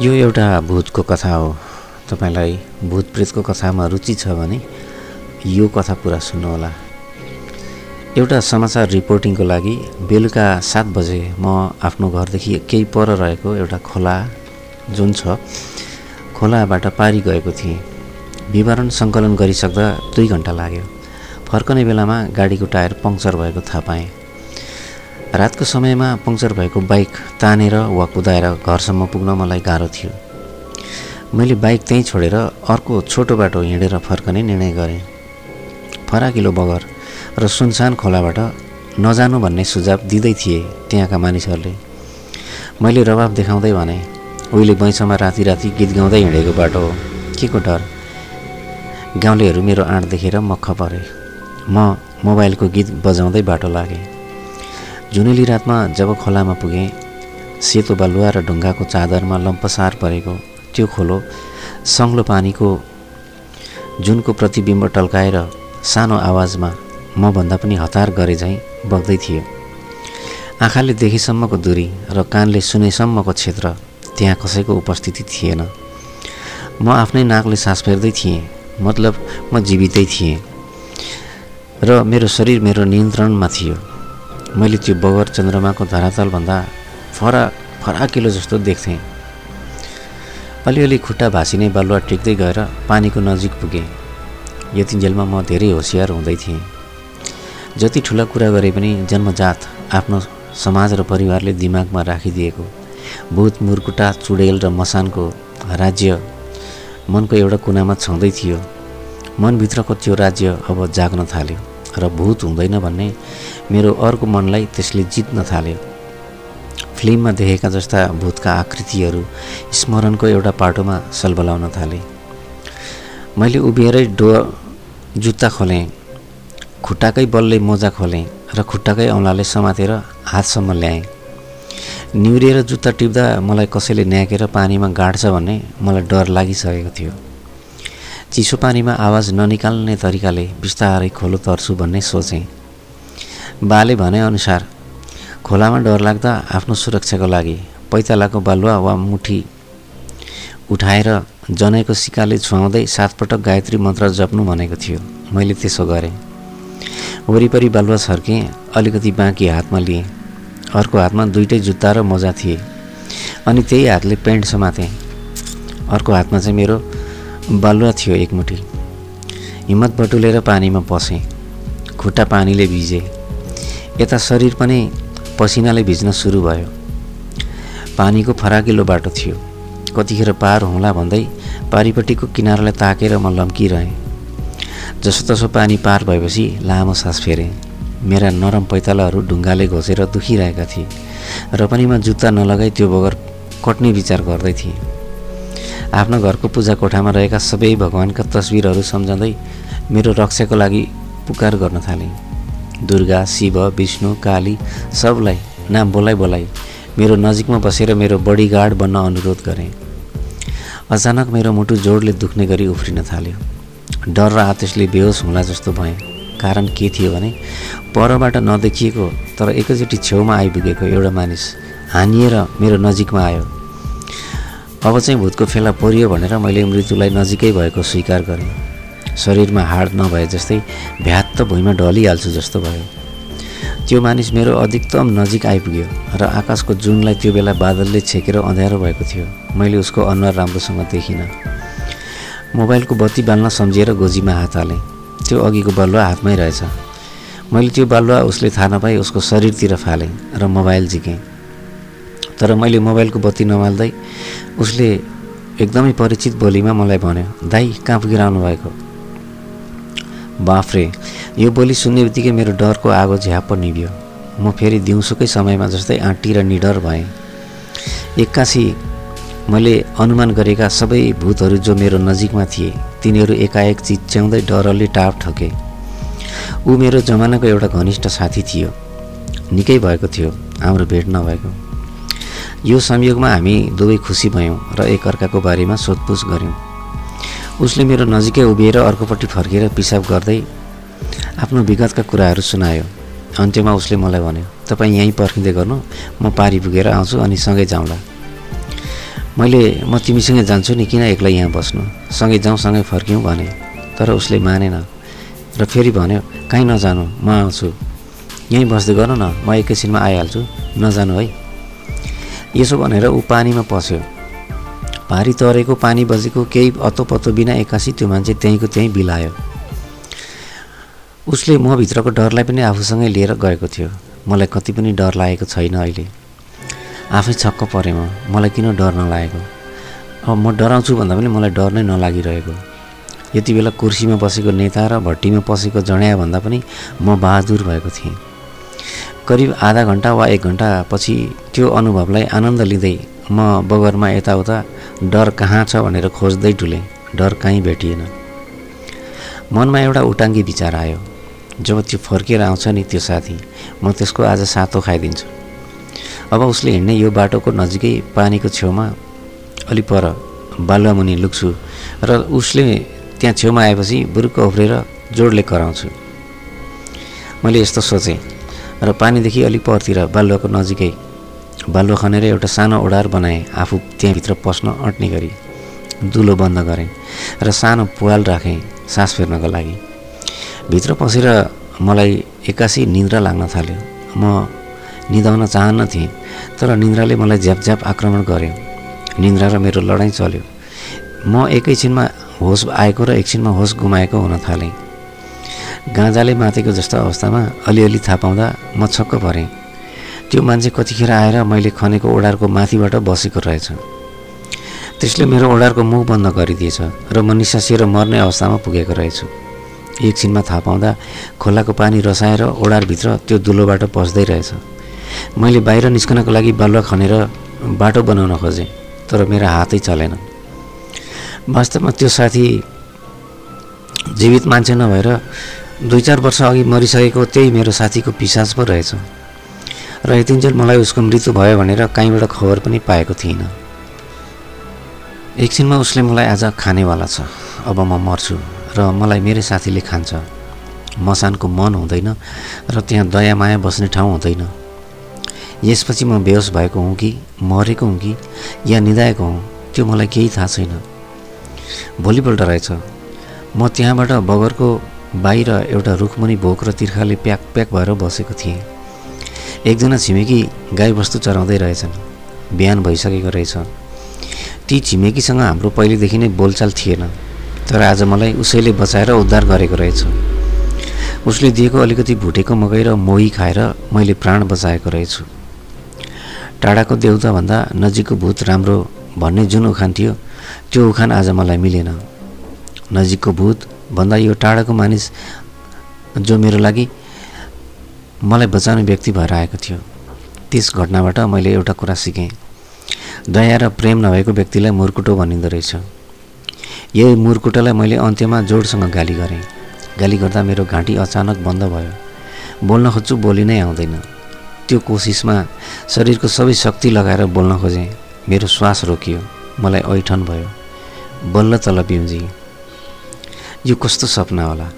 यो एउटा भूतको कथा हो। तपाईँलाई भूत प्रेतको कथामा रुचि छ भने यो कथा पुरा सुन्नुहोला। एउटा समाचार रिपोर्टिङको लागि बेलुका सात बजे म आफ्नो घरदेखि केही पर रहेको एउटा खोला जुन छ खोलाबाट पारी गएको थिएँ। विवरण सङ्कलन गरिसक्दा दुई घन्टा लाग्यो। फर्कने बेलामा गाडीको टायर पङ्क्चर भएको थाहा पाएँ। रातको समयमा पङ्क्चर भएको बाइक तानेर वा कुदाएर घरसम्म पुग्न मलाई गाह्रो थियो। मैले बाइक त्यहीँ छोडेर अर्को छोटो बाटो हिँडेर फर्कने निर्णय गरेँ। फराकिलो बगर र सुनसान खोलाबाट नजानु भन्ने सुझाव दिँदै थिए त्यहाँका मानिसहरूले। मैले रवाब देखाउँदै भने उहिले बैँसमा राति राति गीत गाउँदै हिँडेको बाटो हो। के को डर? गाउँलेहरू मेरो आँट देखेर मक्ख परे। म मोबाइलको गीत बजाउँदै बाटो लागेँ। जुनेली रातमा जब खोलामा पुगेँ सेतो बालुवा र ढुङ्गाको चादरमा लम्पसार परेको त्यो खोलो सङ्लो पानीको जुनको प्रतिबिम्ब टल्काएर सानो आवाजमा मभन्दा पनि हतार गरे झैँ बग्दै थियो। आँखाले देखेसम्मको दूरी र कानले सुनेसम्मको क्षेत्र त्यहाँ कसैको उपस्थिति थिएन। म आफ्नै नाकले सास फेर्दै थिएँ मतलब म जीवितै थिएँ। र मेरो शरीर मेरो नियन्त्रणमा थियो। मैले त्यो बगर चन्द्रमाको धरातलभन्दा फरा फराकिलो जस्तो देख्थेँ। अलिअलि खुट्टा भाँसिने बालुवा टेक्दै गएर पानीको नजिक पुगेँ। यतिन्जेलमा म धेरै होसियार हुँदै थिएँ। जति ठुला कुरा गरे पनि जन्मजात आफ्नो समाज र परिवारले दिमागमा राखिदिएको। भूत मुर्कुटा चुडेल र मसानको राज्य मनको एउटा कुनामा छँदै थियो। मनभित्रको त्यो राज्य अब जाग्न थाल्यो। र भूत हुँदैन भन्ने मेरो अर्को मनलाई त्यसले जित्न थाल्यो। फिल्ममा देखेका जस्ता भूतका आकृतिहरू स्मरणको एउटा पाटोमा सलबलाउन थाले। मैले उभिएरै डो जुत्ता खोलेँ खुट्टाकै बलले मोजा खोलेँ र खुट्टाकै औँलाले समातेर हातसम्म ल्याएँ। निहुरिएर जुत्ता टिप्दा मलाई कसैले न्याकेर पानीमा गाड्छ भन्ने मलाई डर लागिसकेको थियो। चिसो पानीमा आवाज ननिकाल्ने तरिकाले बिस्तारै खोलो तर्छु भन्ने सोचेँ। बाले भनेअनुसार खोलामा डर लाग्दा आफ्नो सुरक्षाको लागि पैतालाको बालुवा वा मुठी उठाएर जनाएको सिकाले छुवाउँदै सातपटक गायत्री मन्त्र जप्नु भनेको थियो। मैले त्यसो गरेँ। वरिपरि बालुवा छर्केँ अलिकति बाँकी हातमा लिएँ। अर्को हातमा दुइटै जुत्ता र मोजा थिए। अनि त्यही हातले पेन्ट समातेँ। अर्को हातमा चाहिँ मेरो बालुवा थियो एकमुठी हिम्मत बटुलेर पानीमा पसेँ। खुट्टा पानीले भिजे। यता शरीर पनि पसिनाले भिज्न सुरु भयो। पानीको फराकिलो बाटो थियो। कतिखेर पार हुँला भन्दै पारिपट्टिको किनारालाई ताकेर म लम्किरहेँ। जसोतसो पानी पार भएपछि लामो सास फेरेँ। मेरा नरम पैतालाहरू ढुङ्गाले घोसेर दुखिरहेका थिए। र पनि म जुत्ता नलगाई त्यो बगर कट्ने विचार गर्दै थिएँ। आफ्नो घरको पूजा कोठामा रहेका सबै भगवान्का तस्विरहरू सम्झँदै मेरो रक्षाको लागि पुकार गर्न थालेँ। दुर्गा शिव विष्णु काली सबलाई नाम बोलाइ बोलाइ मेरो नजिकमा बसेर मेरो बडीगार्ड बन्न अनुरोध गरेँ। अचानक मेरो मुटु जोडले दुख्ने गरी उफ्रिन थाल्यो। डर र आतेशले बेहोस हुँला जस्तो भएँ। कारण के थियो भने परबाट नदेखिएको तर एकैचोटि छेउमा आइपुगेको एउटा मानिस हानिएर मेरो नजिकमा आयो। अब चाहिँ भूतको फेला परियो भनेर मैले मृत्युलाई नजिकै भएको स्वीकार गरेँ। शरीरमा हाड नभए जस्तै भ्यात्त भुइँमा ढलिहाल्छु जस्तो भयो। त्यो मानिस मेरो अधिकतम नजिक आइपुग्यो र आकाशको जुनलाई त्यो बेला बादलले छेकेर अँध्यारो भएको थियो। मैले उसको अनुहार राम्रोसँग देखिनँ। मोबाइलको बत्ती बाल्न सम्झिएर गोजीमा हात हालेँ। त्यो अघिको बालुवा हातमै रहेछ। मैले त्यो बालुवा उसले थाहा नपाई उसको शरीरतिर फालेँ र मोबाइल झिकेँ। तर मैले मोबाइलको बत्ती नमाल्दै उसले एकदमै परिचित बोलीमा मलाई भन्यो दाई कहाँ पुगेर आउनुभएको बाफ्रे यो बोली सुन्ने बित्तिकै मेरो डरको आगो झ्याप निभ्यो। म फेरि दिउँसोकै समयमा जस्तै आँटी र निडर भएँ। एक्कासी मैले अनुमान गरेका सबै भूतहरू जो मेरो नजिकमा थिए तिनीहरू एकाएक चिच्याउँदै डरले टाप ठके ऊ मेरो जमानाको एउटा घनिष्ठ साथी थियो। निकै भएको थियो हाम्रो भेट नभएको। यो संयोगमा हामी दुवै खुसी भयौँ र एकअर्काको बारेमा सोधपुछ गऱ्यौँ उसले मेरो नजिकै उभिएर अर्कोपट्टि फर्केर पिसाब गर्दै आफ्नो विगतका कुराहरू सुनायो। अन्त्यमा उसले मलाई भन्यो तपाईँ यहीँ पर्खिँदै गर्नु म पारी पुगेर आउँछु अनि सँगै जाउँला। मैले म तिमीसँगै जान्छु नि किन एक्लै यहाँ बस्नु? सँगै जाउँ सँगै फर्क्यौँ भने। तर उसले मानेन र फेरि भन्यो कहीँ नजानु म आउँछु। यहीँ बस्दै गर न म एकैछिनमा आइहाल्छु। नजानु है। यसो भनेर ऊ पानीमा पस्यो। भारी तरेको पानी बजेको केही अत्तो बिना एक्कासी त्यो मान्छे त्यहीँको त्यहीँ बिलायो। उसले मभित्रको डरलाई पनि आफूसँगै लिएर गएको थियो। मलाई कति पनि डर लागेको छैन अहिले। आफै छक्क परेँ म। मलाई किन डर नलागेको? अब म डराउँछु भन्दा पनि मलाई डर नै नलागिरहेको। यति बेला कुर्सीमा बसेको नेता र भट्टीमा पसेको जड्या भन्दा पनि म बहादुर भएको थिएँ। करिब आधा घन्टा वा एक घन्टा पछि त्यो अनुभवलाई आनन्द लिँदै म बगरमा यताउता डर कहाँ छ? भनेर खोज्दै डुलेँ। डर कहीँ भेटिएन। मनमा एउटा उटाङ्गी विचार आयो। जब त्यो फर्केर आउँछ नि त्यो साथी म त्यसको आज सातो खाइदिन्छु। अब उसले हिँड्ने यो बाटोको नजिकै पानीको छेउमा अलि पर बालुवामुनि लुक्छु र उसले त्यहाँ छेउमा आएपछि बुरुक्क उफ्रेर जोडले कराउँछु। मैले यस्तो सोचेँ। र पानीदेखि अलिक परतिर बालुवाको नजिकै बालुवा खनेर एउटा सानो ओडार बनाएँ आफू त्यहाँभित्र पस्न अँट्ने गरी दुलो बन्द गरेँ र सानो पुवाल राखेँ सास फेर्नको लागि। भित्र पसेर मलाई एक्कासी निन्द्रा लाग्न थाल्यो। म निदाउन चाहन्न थिएँ तर निन्द्राले मलाई झ्याप आक्रमण गर्यो। निन्द्रा र मेरो लडाइँ चल्यो। म एकैछिनमा होस आएको र एकछिनमा होस गुमाएको हुन थालेँ। गाँजाले मातेको जस्तो अवस्थामा अलिअलि थाहा पाउँदा म छक्क परेँ। त्यो मान्छे कतिखेर आएर मैले खनेको ओडारको माथिबाट बसेको रहेछ। त्यसले मेरो ओडारको मुख बन्द गरिदिएछ र म निसासिएर मर्ने अवस्थामा पुगेको रहेछु। एकछिनमा थाहा पाउँदा खोलाको पानी रसाएर ओडारभित्र त्यो दुलोबाट पस्दै रहेछ। मैले बाहिर निस्कनको लागि बालुवा खनेर बाटो बनाउन खोजेँ तर मेरो हातै चलेन वास्तवमा त्यो साथी जीवित मान्छे नभएर दुई चार वर्ष अघि मरिसकेको त्यही मेरो साथीको पिसाज पो रहेछ। र यतिन्जेल मलाई उसको मृत्यु भयो भनेर कहीँबाट खबर पनि पाएको थिइनँ। एकछिनमा उसले मलाई आज खानेवाला छ। अब म मर्छु र मलाई मेरै साथीले खान्छ। मसानको मन हुँदैन र त्यहाँ दया माया बस्ने ठाउँ हुँदैन। यसपछि म बेहोस भएको हुँ कि मरेको हुँ कि या निधाएको हुँ त्यो मलाई केही थाहा छैन। भोलिपल्ट रहेछ। म त्यहाँबाट बगरको बाहिर एउटा रुखमुनि भोक र तिर्खाले प्याक प्याक भएर बसेको थिएँ। एकजना छिमेकी गाईबस्तु चराउँदै रहेछन्। बिहान भइसकेको रहेछ। ती छिमेकीसँग हाम्रो पहिलेदेखि नै बोलचाल थिएन तर आज मलाई उसैले बचाएर उद्धार गरेको रहेछ। उसले दिएको अलिकति भुटेको मकै र मोही खाएर मैले प्राण बचाएको रहेछु। टाढाको देउताभन्दा नजिकको भूत राम्रो भन्ने जुन उखान थियो त्यो उखान आज मलाई मिलेन। नजिकको भूत भन्दा यो टाढाको मानिस जो मेरो लागि मलाई बचाउने व्यक्ति भएर आएको थियो त्यस घटनाबाट मैले एउटा कुरा सिकेँ। दया र प्रेम नभएको व्यक्तिलाई मुर्कुटो भनिँदो रहेछ। यही मुर्कुटोलाई मैले अन्त्यमा जोडसँग गाली गरेँ। गाली गर्दा मेरो घाँटी अचानक बन्द भयो। बोल्न खोज्छु बोली नै आउँदैन। त्यो कोसिसमा शरीरको सबै शक्ति लगाएर बोल्न खोजेँ। मेरो श्वास रोकियो। मलाई ऐठन भयो। बल्ल तल बिउजी यो कस्तो सपना होला?